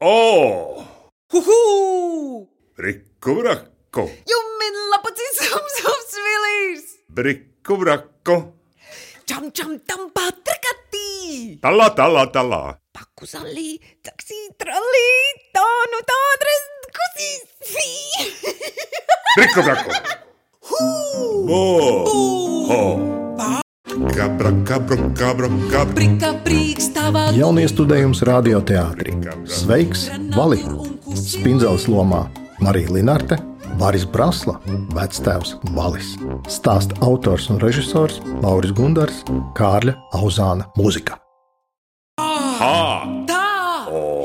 O! Huhu! Brikku brakku, Jummin lapacīs sums sums vilīs! brikku brakku, Čam čam tam patrakatī! talā, talā, talā. Paku zalī, taksī tralī, tā nu tā adres kusīs! Brikku brakku. Bo! Ho! Kabra, kabra, kabra, kabra. Brika brīks tavā Jauniestudējums radioteātrī. Sveiks, Vali! Spindzels lomā Marija Linarte, Baris Brasla, vectēvs Valis. Stāsta autors un režisors Lauris Gundars, Kārļa Auzāna mūzika. Ha!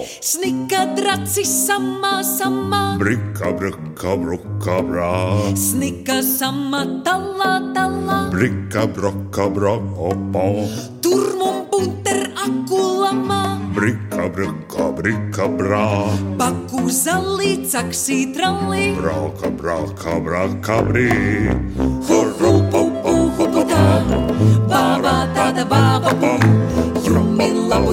Tā! Snika dracis samā samā, Brikka, brikka, brukka, brā. snika samā talā talā, Brikka, brokka, brā, opa. turmum bunter akulamā, Brikka, brikka, brikka, brā. paku zalī, caksī tralī. Brauka, brauka, brauka, brī. Bābā tāda bāba bum, jumi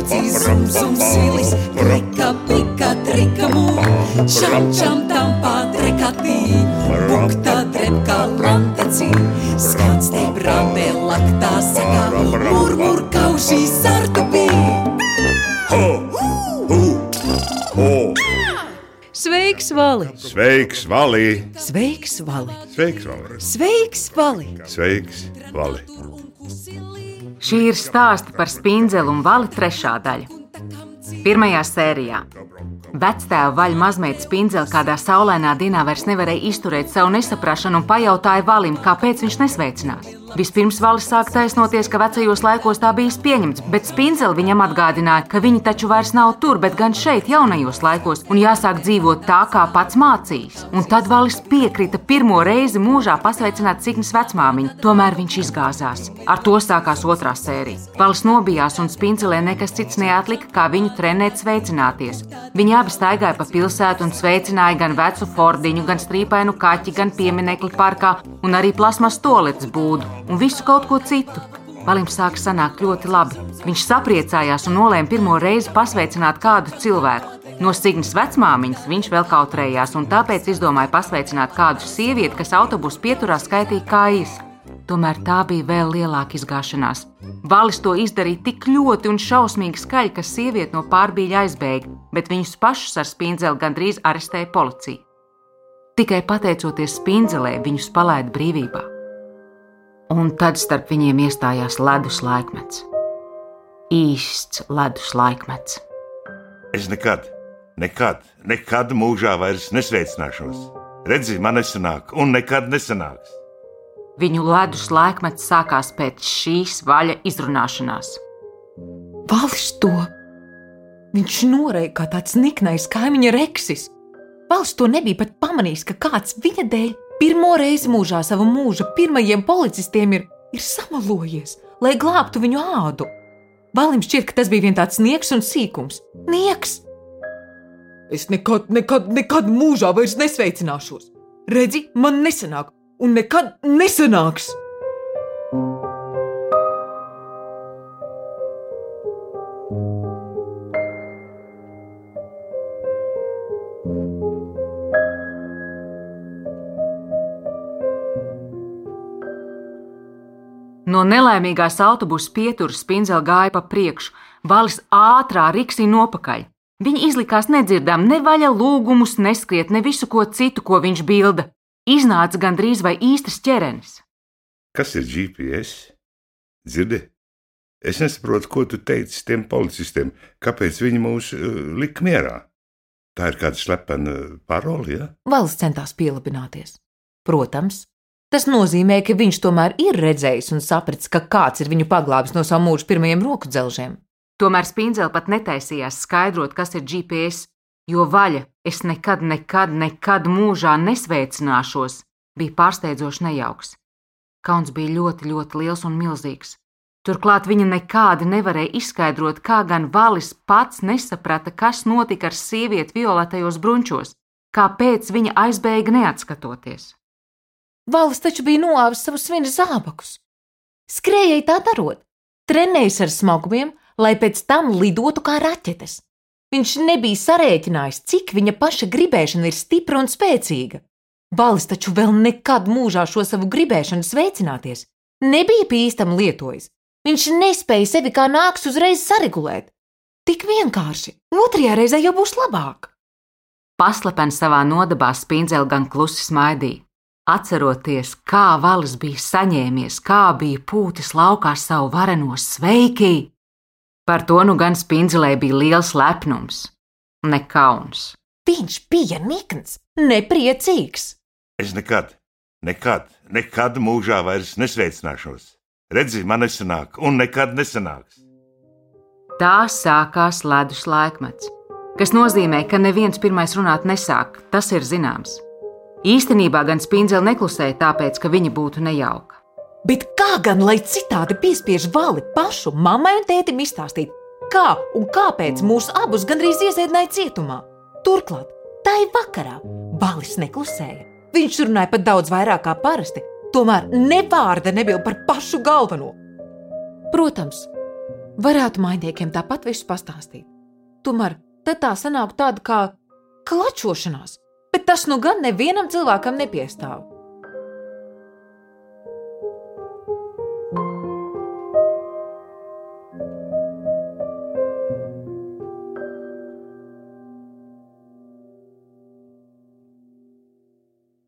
labucīs zum zum silis, trika pika trika mū, šam čam tam patrekatī, bukta drepka lantecī, skans te brambē laktā sakā, mur mur kaušī sartupī. Ho! Hu! Ho! Sveiks, Vali! Sveiks, Valī! Sveiks, Vali! Sveiks, Valī! Sveiks, Vali! Sveiks, Valī! Šī ir stāsts par spindzeli un vali trešā daļa. Pirmajā sērijā vectēva vaļa mazmeita spindzeli kādā saulainā dienā vairs nevarēja izturēt savu nesaprašanu un pajautāja valim, kāpēc viņš nesveicinās. Vispirms valis sāk taisnoties, ka vecajos laikos tā bijis pieņemts, bet spindzeli viņam atgādināja, ka viņi taču vairs nav tur, bet gan šeit, jaunajos laikos, un jāsāk dzīvot tā, kā pats mācījis. Un tad valis piekrita pirmo reizi mūžā pasveicināt Signas vecmāmiņu, tomēr viņš izgāzās. Ar to sākās otrā sērija. Valis nobijās, un spindzelē nekas cits neatlika, kā viņu trenēt sveicināties. Viņi abi staigāja pa pilsētu un sveicināja gan vecu fordiņu, gan strīpainu kaķi, gan pieminekli parkā, un arī plasmas toaletes būdu, un visu kaut ko citu. Valim sāka sanākt ļoti labi. Viņš sapriecājās un nolēma pirmo reizi pasveicināt kādu cilvēku. No Signas vecmāmiņas viņš vēl kautrējās, un tāpēc izdomāja pasveicināt kādu sievieti, kas autobusu pieturā skaitīja kājas. Tomēr tā bija vēl lielāka izgāšanās. Valis to izdarīja tik ļoti un šausmīgi skaļi, ka sieviete no pārbīļa aizbēga, bet viņus pašus ar spindzeli gandrīz arestēja policija. Tikai pateicoties spindzelē, viņus palaida brīvībā. Un tad starp viņiem iestājās ledus laikmets. Īsts ledus laikmets. Es nekad, nekad, nekad mūžā vairs nesveicināšos. Redzi, man nesanāk, un nekad nesanāks. Viņu ledus laikmets sākās pēc šīs vaļa izrunāšanās. Valsts to! Viņš norēja kā tāds niknais kaimiņa reksis. Valsts to nebija pat pamanījis, ka kāds viņa dēļ pirmo reizi mūžā savu mūža pirmajiem policistiem ir, ir samalojies, lai glābtu viņu ādu. Valim šķiet, ka tas bija viens tāds nieks un sīkums. Nieks! Es nekad, nekad, nekad mūžā vairs nesveicināšos. Redzi, man nesanāk, un nekad nesanāks! No nelaimīgās autobusa pieturas spindzele gāja pa priekšu, valis ātrā riksī nopakaļ. Viņa izlikās nedzirdām ne vaļa lūgumus, neskriet ne visu ko citu, ko viņš bilda. Iznāca gandrīz vai īstas ķerenis. Kas ir GPS? Dzirdi? Es nesaprotu, ko tu teici tiem policistiem. Kāpēc viņi mūs uh, lika mierā? Tā ir kāda slepena parole, ja? Valsts centās pielabināties. Protams, tas nozīmē, ka viņš tomēr ir redzējis un sapratis, ka kāds ir viņu paglābis no savu mūžu pirmajiem roku dzelžiem. Tomēr spindzele pat netaisījās skaidrot, kas ir GPS, jo vaļa es nekad, nekad, nekad mūžā nesveicināšos, bija pārsteidzoši nejauks. Kauns bija ļoti, ļoti liels un milzīgs. Turklāt viņa nekādi nevarēja izskaidrot, kā gan Valis pats nesaprata, kas notika ar sievieti violetajos brunčos, kāpēc viņa aizbēga neatskatoties. Valis taču bija noāvis savus svina zābakus. Skrējēji tā darot, trenējis ar smagumiem, lai pēc tam lidotu kā raķetes. Viņš nebija sarēķinājis, cik viņa paša gribēšana ir stipra un spēcīga. Balis taču vēl nekad mūžā šo savu gribēšanu sveicināties nebija pīstam lietojis. Viņš nespēja sevi kā nāks uzreiz saregulēt. Tik vienkārši, otrajā reizē jau būs labāk. Paslepeni savā nodabā spīdzeli gan klusi smaidīja. Atceroties, kā valis bija saņēmies, kā bija pūtis laukā savu vareno sveiki, par to nu gan spīdzelē bija liels lepnums, ne kauns. Viņš bija nikns, nepriecīgs. Es nekad, nekad, nekad mūžā vairs nesveicināšos. Redzi, man nesanāk, un nekad nesanāks. Tā sākās ledus laikmets, kas nozīmē, ka neviens pirmais runāt nesāk, tas ir zināms. Īstenībā gan spīdzeli neklusēja tāpēc, ka viņa būtu nejauka. Bet kā gan lai citādi piespiež vali pašu mammai un tētim izstāstīt, kā un kāpēc mūs abus gandrīz iesēdināja cietumā? Turklāt, tai vakarā balis neklusēja. Viņš runāja pat daudz vairāk kā parasti, tomēr ne vārda nebija par pašu galveno. Protams, varētu mainiekiem tāpat visu pastāstīt. Tomēr tā sanāk tāda kā klačošanās tas nu gan nevienam cilvēkam nepiestāv.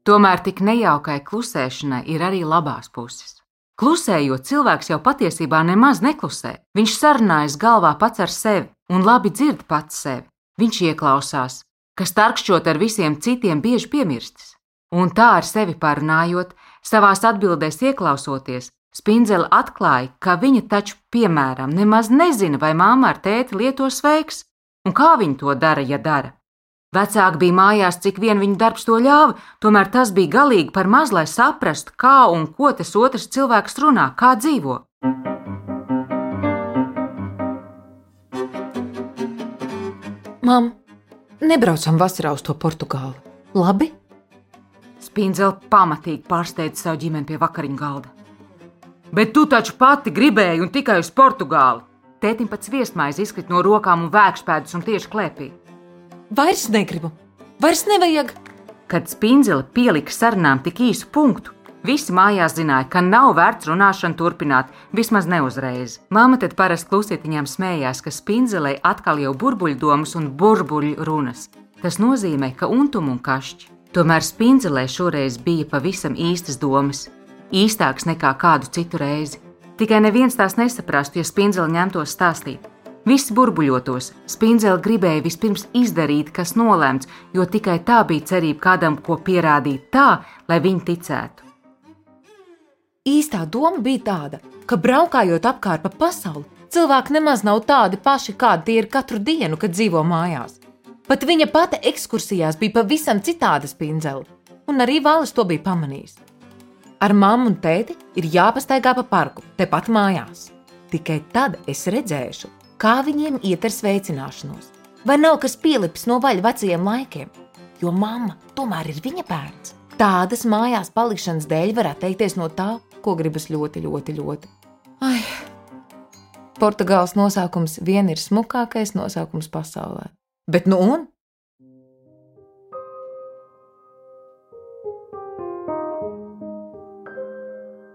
Tomēr tik nejaukai klusēšanai ir arī labās puses. Klusējot, cilvēks jau patiesībā nemaz neklusē. Viņš sarunājas galvā pats ar sevi un labi dzird pats sevi. Viņš ieklausās, kas tarkšķot ar visiem citiem bieži piemirstis. Un tā ar sevi parunājot, savās atbildēs ieklausoties, Spindzele atklāja, ka viņa taču, piemēram, nemaz nezina, vai māma ar tēti lieto sveiks, un kā viņi to dara, ja dara. Vecāki bija mājās, cik vien viņa darbs to ļāva, tomēr tas bija galīgi par maz, lai saprastu, kā un ko tas otrs cilvēks runā, kā dzīvo. Mam, Nebraucam vasarā uz to Portugāli. Labi? Spīdzele pamatīgi pārsteidza savu ģimeni pie vakariņu galda. Bet tu taču pati gribēji un tikai uz Portugāli. Tētim pats viesmaize izkrita no rokām un vēkšpēdus un tieši klēpī. Vairs negribu, vairs nevajag. Kad spīdzele pielika sarunām tik īsu punktu, Visi mājās zināja, ka nav vērts runāšanu turpināt, vismaz ne uzreiz. Māma tad parasti klusietiņām smējās, ka spindzelē atkal jau burbuļdomas un burbuļu runas. Tas nozīmē, ka untum un kašķi. Tomēr spindzelē šoreiz bija pavisam īstas domas, īstāks nekā kādu citu reizi. Tikai neviens tās nesaprastu, ja spindzele ņemtos stāstīt. Visi burbuļotos, spindzele gribēja vispirms izdarīt, kas nolēmts, jo tikai tā bija cerība kādam ko pierādīt tā, lai viņi ticētu. Īstā doma bija tāda, ka braukājot apkārt pa pasauli, cilvēki nemaz nav tādi paši, kādi tie ir katru dienu, kad dzīvo mājās. Pat viņa pati ekskursijās bija pavisam citāda spindzele, un arī Vālis to bija pamanījis. Ar mammu un tēti ir jāpastaigā pa parku, tepat mājās. Tikai tad es redzēšu, kā viņiem iet ar sveicināšanos. Vai nav kas pielips no vaļa vecajiem laikiem, jo mamma tomēr ir viņa bērns. Tādas mājās palikšanas dēļ var atteikties no tā, ko gribas ļoti, ļoti, ļoti. Ai, Portugāles nosaukums vien ir smukākais nosaukums pasaulē. Bet nu un?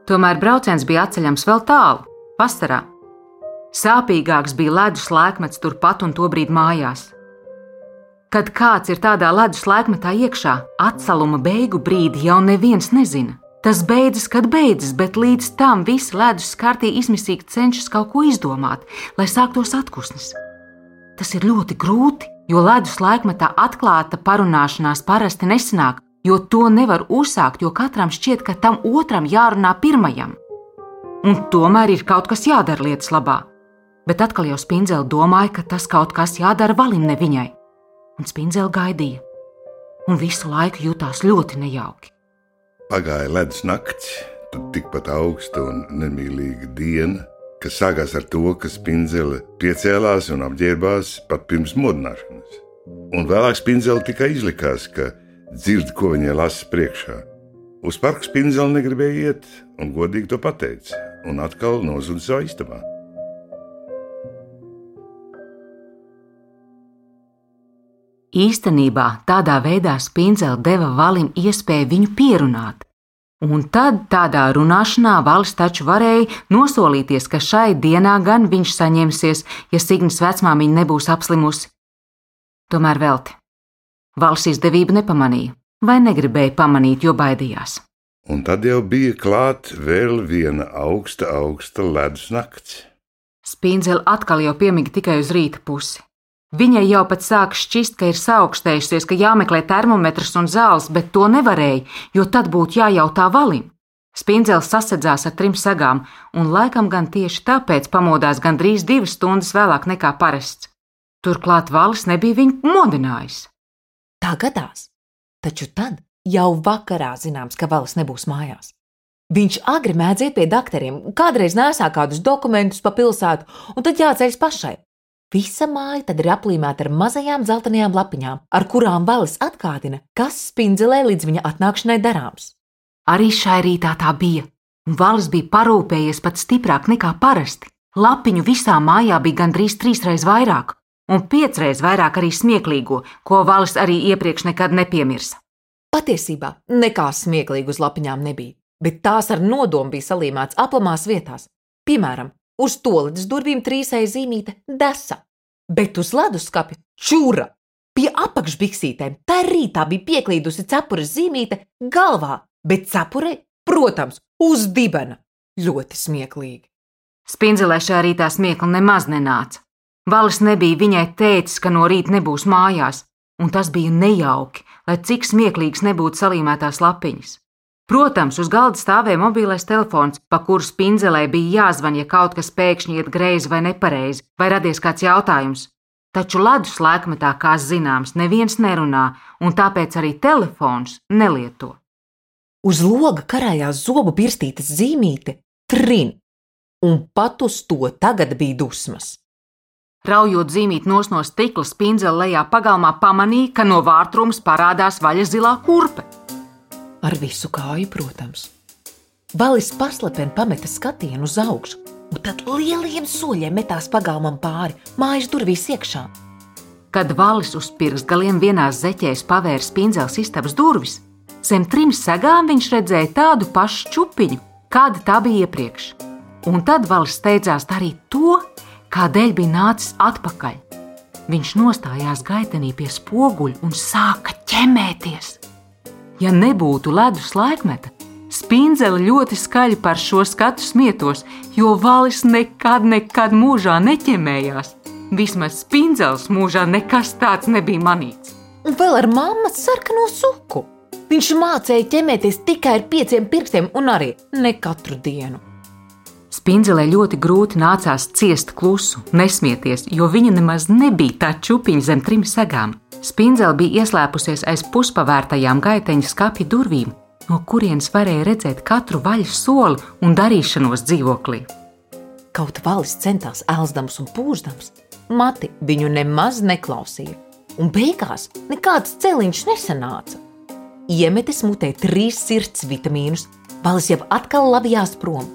Tomēr brauciens bija atceļams vēl tālu, pastarā. Sāpīgāks bija ledus laikmets turpat un tobrīd mājās. Kad kāds ir tādā ledus laikmetā iekšā, atsaluma beigu brīdi jau neviens nezina. Tas beidzas, kad beidzas, bet līdz tam visi ledus skartī izmisīgi cenšas kaut ko izdomāt, lai sāktos atpūsnis. Tas ir ļoti grūti, jo ledus laikmetā atklāta parunāšanās parasti nesanāk, jo to nevar uzsākt, jo katram šķiet, ka tam otram jārunā pirmajam. Un tomēr ir kaut kas jādara lietas labā. Bet atkal jau spindzele domāja, ka tas kaut kas jādara valim ne viņai. Un spindzele gaidīja, un visu laiku jutās ļoti nejauki. Pagāja ledus nakts, tad tikpat augsta un nemīlīga diena, kas sākās ar to, ka spindzele piecēlās un apģērbās pat pirms modināšanas. Un vēlāk spindzele tikai izlikās, ka dzird, ko viņai lasa priekšā. Uz parku spindzele negribēja iet, un godīgi to pateica, un atkal nozuda savā istabā. Īstenībā tādā veidā Spindzele deva valim iespēju viņu pierunāt. Un tad tādā runāšanā valis taču varēja nosolīties, ka šai dienā gan viņš saņemsies, ja Signas vecmāmiņa nebūs apslimusi. Tomēr velti. Valis izdevību nepamanīja, vai negribēja pamanīt, jo baidījās. Un tad jau bija klāt vēl viena augsta, augsta ledus nakts. Spīndzele atkal jau piemiga tikai uz rīta pusi. Viņai jau pat sāk šķist, ka ir saaugstējusies, ka jāmeklē termometrs un zāles, bet to nevarēja, jo tad būtu jājautā valim. Spīndzels sasedzās ar trim sagām, un laikam gan tieši tāpēc pamodās gandrīz divas stundas vēlāk nekā parasts. Turklāt valis nebija viņu modinājis. Tā gadās, taču tad jau vakarā zināms, ka valis nebūs mājās. Viņš agri mēdz iet pie doktoriem, kādreiz nesā kādus dokumentus pa pilsētu, un tad jāceļas pašai. Visa māja tad ir aplīmēta ar mazajām dzeltenajām lapiņām, ar kurām valis atgādina, kas spindzelē līdz viņa atnākšanai darāms. Arī šai rītā tā bija, un valis bija parūpējies pat stiprāk nekā parasti. Lapiņu visā mājā bija gandrīz trīsreiz vairāk, un piecreiz vairāk arī smieklīgo, ko valis arī iepriekš nekad nepiemirsa. Patiesībā nekā smieklīgi uz lapiņām nebija, bet tās ar nodomu bija salīmētas aplamās vietās. Piemēram, uz toaletes durvīm trīsēja zīmīte desa, bet uz leduskapja čūra. Pie apakšbiksītēm tā rītā bija pieklīdusi cepures zīmīte galvā, bet cepurei, protams, uz dibena. Ļoti smieklīgi. Spindzelē šā rītā smiekla nemaz nenāca. Valis nebija viņai teicis, ka no rīta nebūs mājās, un tas bija nejauki, lai cik smieklīgs nebūtu salīmētās lapiņas. Protams, uz galda stāvēja mobilais telefons, pa kuru spindzelē bija jāzvan, ja kaut kas pēkšņi iet greizi vai nepareizi, vai radies kāds jautājums. Taču ledus laikmetā, kā zināms, neviens nerunā, un tāpēc arī telefons nelieto. Uz loga karājās zobu pirstītas zīmīte trin, un pat uz to tagad bija dusmas. Raujot zīmīt nos no stikla spindzeli lejā pagalmā, pamanīja, ka no vārtrums parādās vaļa zilā kurpe. Ar visu kāju, protams. Valis paslepeni pameta skatienu uz augšu, un tad lieliem soļiem metās pagalmam pāri, mājas durvīs iekšā. Kad valis uz pirkstgaliem vienās zeķēs pavēra spindzeles istabas durvis, zem trim segām viņš redzēja tādu pašu čupiņu, kāda tā bija iepriekš. Un tad valis steidzās darīt to, kādēļ bija nācis atpakaļ. Viņš nostājās gaitenī pie spoguļa un sāka ķemēties. Ja nebūtu ledus laikmeta, spindzele ļoti skaļi par šo skatu smietos, jo valis nekad, nekad mūžā neķemējās. Vismaz spindzeles mūžā nekas tāds nebija manīts. Un vēl ar mammas sarkano suku. Viņš mācīja ķemēties tikai ar pieciem pirkstiem un arī ne katru dienu. Spindzelē ļoti grūti nācās ciest klusu, nesmieties, jo viņa nemaz nebija tā čupiņa zem trim segām. Spindzele bija ieslēpusies aiz puspavērtajām gaiteņa skapja durvīm, no kurienes varēja redzēt katru vaļas soli un darīšanos dzīvoklī. Kaut valis centās ēlzdams un pūždams, mati viņu nemaz neklausīja, un beigās nekāds celiņš nesanāca. Iemetis mutē trīs sirds vitamīnus, valis jau atkal labījās prom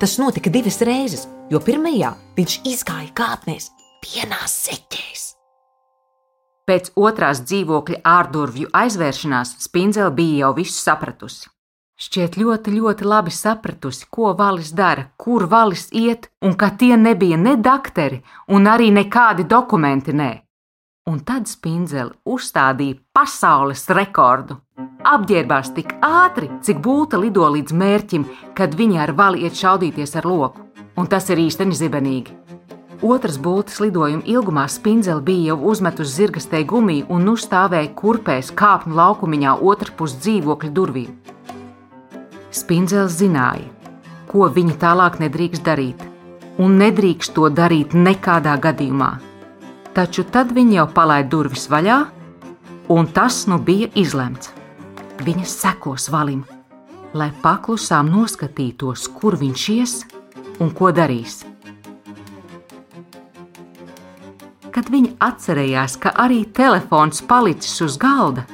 Tas notika divas reizes, jo pirmajā viņš izgāja kāpnēs, pienās seķēs. Pēc otrās dzīvokļa ārdurvju aizvēršanās spindzele bija jau visu sapratusi. Šķiet ļoti, ļoti labi sapratusi, ko valis dara, kur valis iet, un ka tie nebija ne dakteri, un arī nekādi dokumenti nē un tad spindzeli uzstādīja pasaules rekordu. Apģērbās tik ātri, cik būta lido līdz mērķim, kad viņa ar vali iet šaudīties ar loku, un tas ir īstenībā zibenīgi. Otrs būtnes lidojuma ilgumā spindzeli bija jau uzmetusi zirgastei gumiju un nu stāvēja kurpēs kāpņu laukumiņā otrpus dzīvokļa durvīm. Spindzels zināja, ko viņa tālāk nedrīkst darīt, un nedrīkst to darīt nekādā gadījumā taču tad viņa jau palaida durvis vaļā, un tas nu bija izlemts. Viņa sekos valim, lai paklusām noskatītos, kur viņš ies un ko darīs. Kad viņa atcerējās, ka arī telefons palicis uz galda,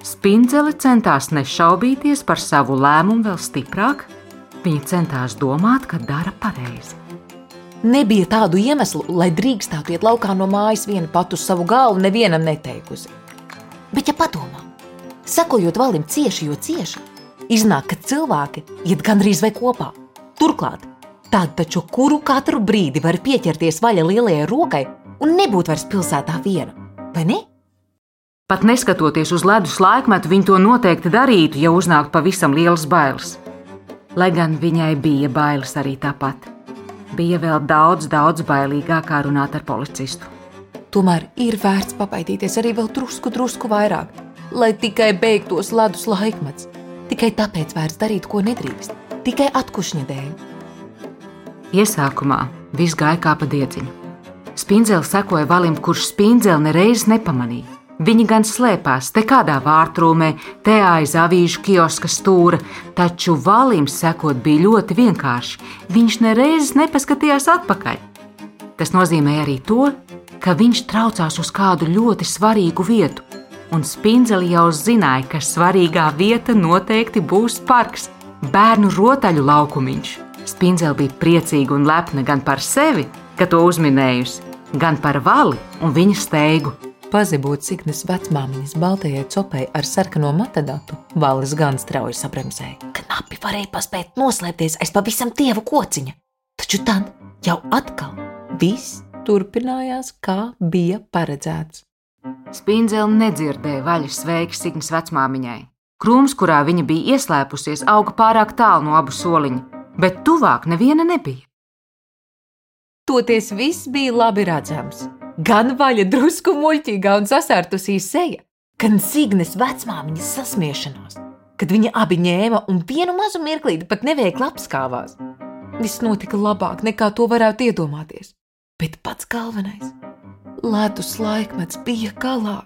spindzele centās nešaubīties par savu lēmumu vēl stiprāk. Viņa centās domāt, ka dara pareizi. Nebija tādu iemeslu, lai drīkstētu iet laukā no mājas viena pati uz savu galvu, nevienam neteikusi. Bet, ja padomā, sekojot valim cieši, jo cieši, iznāk, ka cilvēki iet gandrīz vai kopā. Turklāt, tad taču kuru katru brīdi var pieķerties vaļa lielajai rokai un nebūt vairs pilsētā viena, vai ne? Pat neskatoties uz ledus laikmetu, viņa to noteikti darītu, ja uznāktu pavisam lielas bailes. Lai gan viņai bija bailes arī tāpat. Bija vēl daudz, daudz bailīgāk kā runāt ar policistu. Tomēr ir vērts pabaidīties arī vēl drusku, drusku vairāk, lai tikai beigtos ledus laikmets. Tikai tāpēc vērts darīt, ko nedrīkst, tikai atkušņa dēļ. Iesākumā viss gāja kā pa diedziņu. Spindzeli sekoja valim, kurš spindzeli nereiz nepamanīja. Viņi gan slēpās te kādā vārtrūmē, te aiz avīžu kioska stūra, taču valim sekot bija ļoti vienkārši. Viņš nereizes nepaskatījās atpakaļ. Tas nozīmē arī to, ka viņš traucās uz kādu ļoti svarīgu vietu, un spindzeli jau zināja, ka svarīgā vieta noteikti būs parks, bērnu rotaļu laukumiņš. Spindzeli bija priecīga un lepna gan par sevi, ka to uzminējusi, gan par vali un viņa steigu. Pazibot Signas vecmāmiņas baltajai copei ar sarkano matadatu, Valis gan strauji sabremzēja. Knapi varēja paspēt noslēpties aiz pavisam tievu kociņa, taču tad jau atkal viss turpinājās, kā bija paredzēts. Spindzeli nedzirdēja vaļas sveiki Signas vecmāmiņai. Krūms, kurā viņa bija ieslēpusies, auga pārāk tālu no abu soliņa, bet tuvāk neviena nebija. Toties viss bija labi redzams. Gan vaļa drusku muļķīgā un sasērtusī seja, gan Signes vecmāmiņas sasmiešanās, kad viņa abi ņēma un vienu mazu mirklīti pat neveikli apskāvās. Viss notika labāk nekā to varētu iedomāties, bet pats galvenais - ledus laikmets bija galā.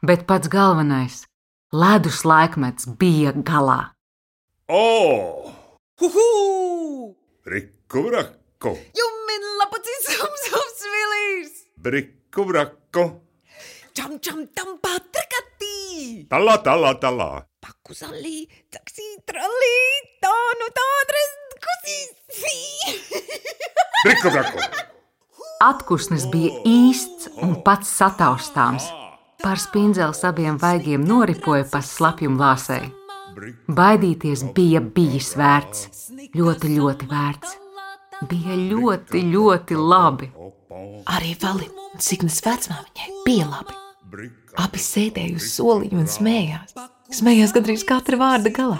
Bet pats galvenais - ledus laikmets bija galā. O! Huhu! Rikku rakku, Jummin lapucis sums sums vilīs! brikku rakku, Čam čam tam patrikatī! talā, talā, talā. Paku salī, taksī tralī, tā nu tā adres kusīs! Brikku rakku. Atkusnis bija īsts un pats sataustāms. Pār spindzeli abiem vaigiem noripoja pa slapjumu lāsei. Baidīties bija bijis vērts, ļoti, ļoti vērts. Bija ļoti, ļoti labi. Arī Valim un Signas vecmāmiņai bija labi. Abi sēdēja uz soliņa un smējās. Smējās gandrīz katra vārda galā.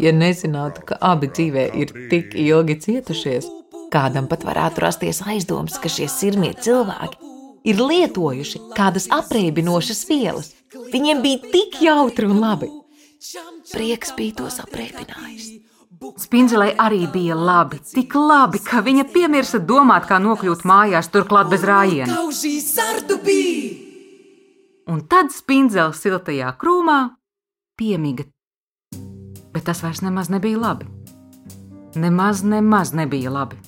Ja nezinātu, ka abi dzīvē ir tik ilgi cietušies, kādam pat varētu rasties aizdoms, ka šie sirmie cilvēki ir lietojuši kādas apreibinošas vielas. Viņiem bija tik jautri un labi. Prieks bija tos apreibinājis. Spindzelei arī bija labi, tik labi, ka viņa piemirsa domāt, kā nokļūt mājās, turklāt bez rājiena. Un tad spindzele siltajā krūmā piemiga. Bet tas vairs nemaz nebija labi. Nemaz, nemaz nebija labi.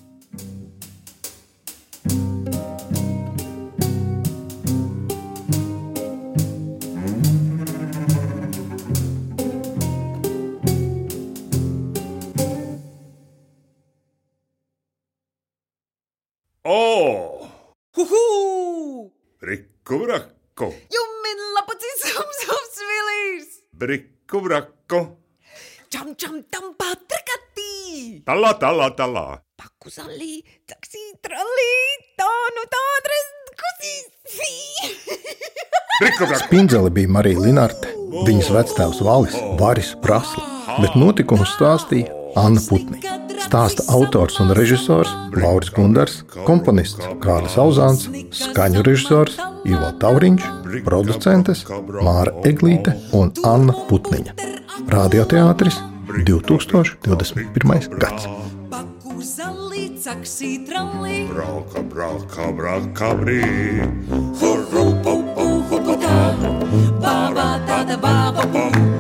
Brikku rakku, Čam čam tam patrikatī! talā, talā, talā. Paku salī, taksī tralī, tā nu tā adres kusīs! Spindzeli bija Marija Linarte, viņas vectēvs Valis, Varis Prasla, bet notikumus stāstīja Anna Putniņa. Stāsta autors un režisors Lauris Gundars, komponists Kārlis Auzāns, skaņu režisors Ivo Tauriņš, producentes Māra Eglīte un Anna Putniņa. Radioteātris 2021. gads. Taksī tralī, Brauka, brauka, brauka, brī. bābā tāda bāba bum.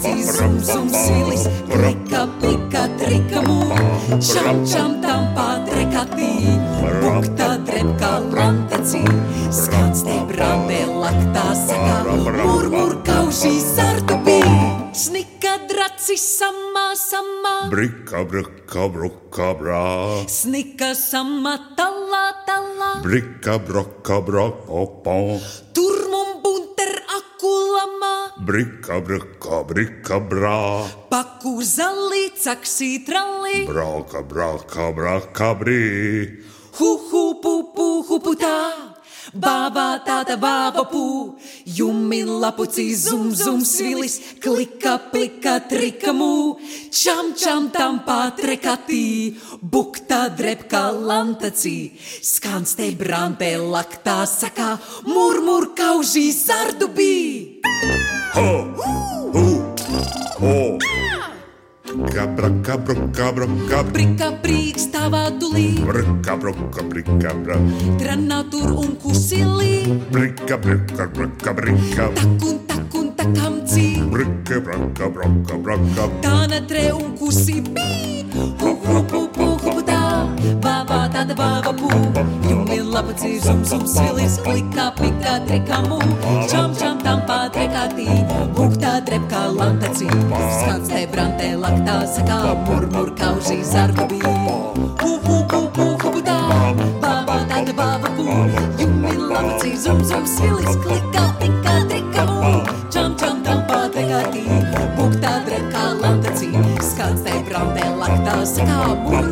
Jummin lapucis sums sums vilis, klika plika trika mū. Čam čam tam patrekatī, bukta drepka lantecī. Skats te brambē laktā sakā, murmur kaušī sartupī. Snika draci samā samā, Brika, brika, bruka, brā. snika samā talā talā. Brika, broka, brok, opon. Turmum bunta Brika, brika, brika, brā. Paku zali, caksī trali. Brauka, brauka, brauka, brī. Hu, hu, pu, pu, hu, pu, tā. Bābā tāda bāba pū, jumi lapucī zum zum svilis, klika plika trika mū, čam čam tam patrekatī, bukta drepka lantacī, skans te brantē laktā sakā, murmur kaužī zardubī. Ho, hu, ho. Kabra, kabra, kabra, kabra. Brika brīks tavā dulī, Brika, brika, brika, brā. tranā tur un kusilī, Brika, brika, brika, brika. takun takun takamcī. Brika, braka, braka, braka. Tāna tre un kusi bī, hu hu pu pu hu pu tā, bābā tāda bāba pū, lapacī zum zum svilis, klikā pikā trekamu, čam čam tam pātrekātī, buktā drepkā lantacī, skans te brantē laktā sakā, murmur kaužī zarbabī, hu hu pu pu hu pu tā, bābā tāda bāba pū, jumi lapacī zum zum svilis, klikā pikā trekamu, čam čam tam pātrekātī, buktā drepkā lantacī, skans te brantē laktā sakā, murmur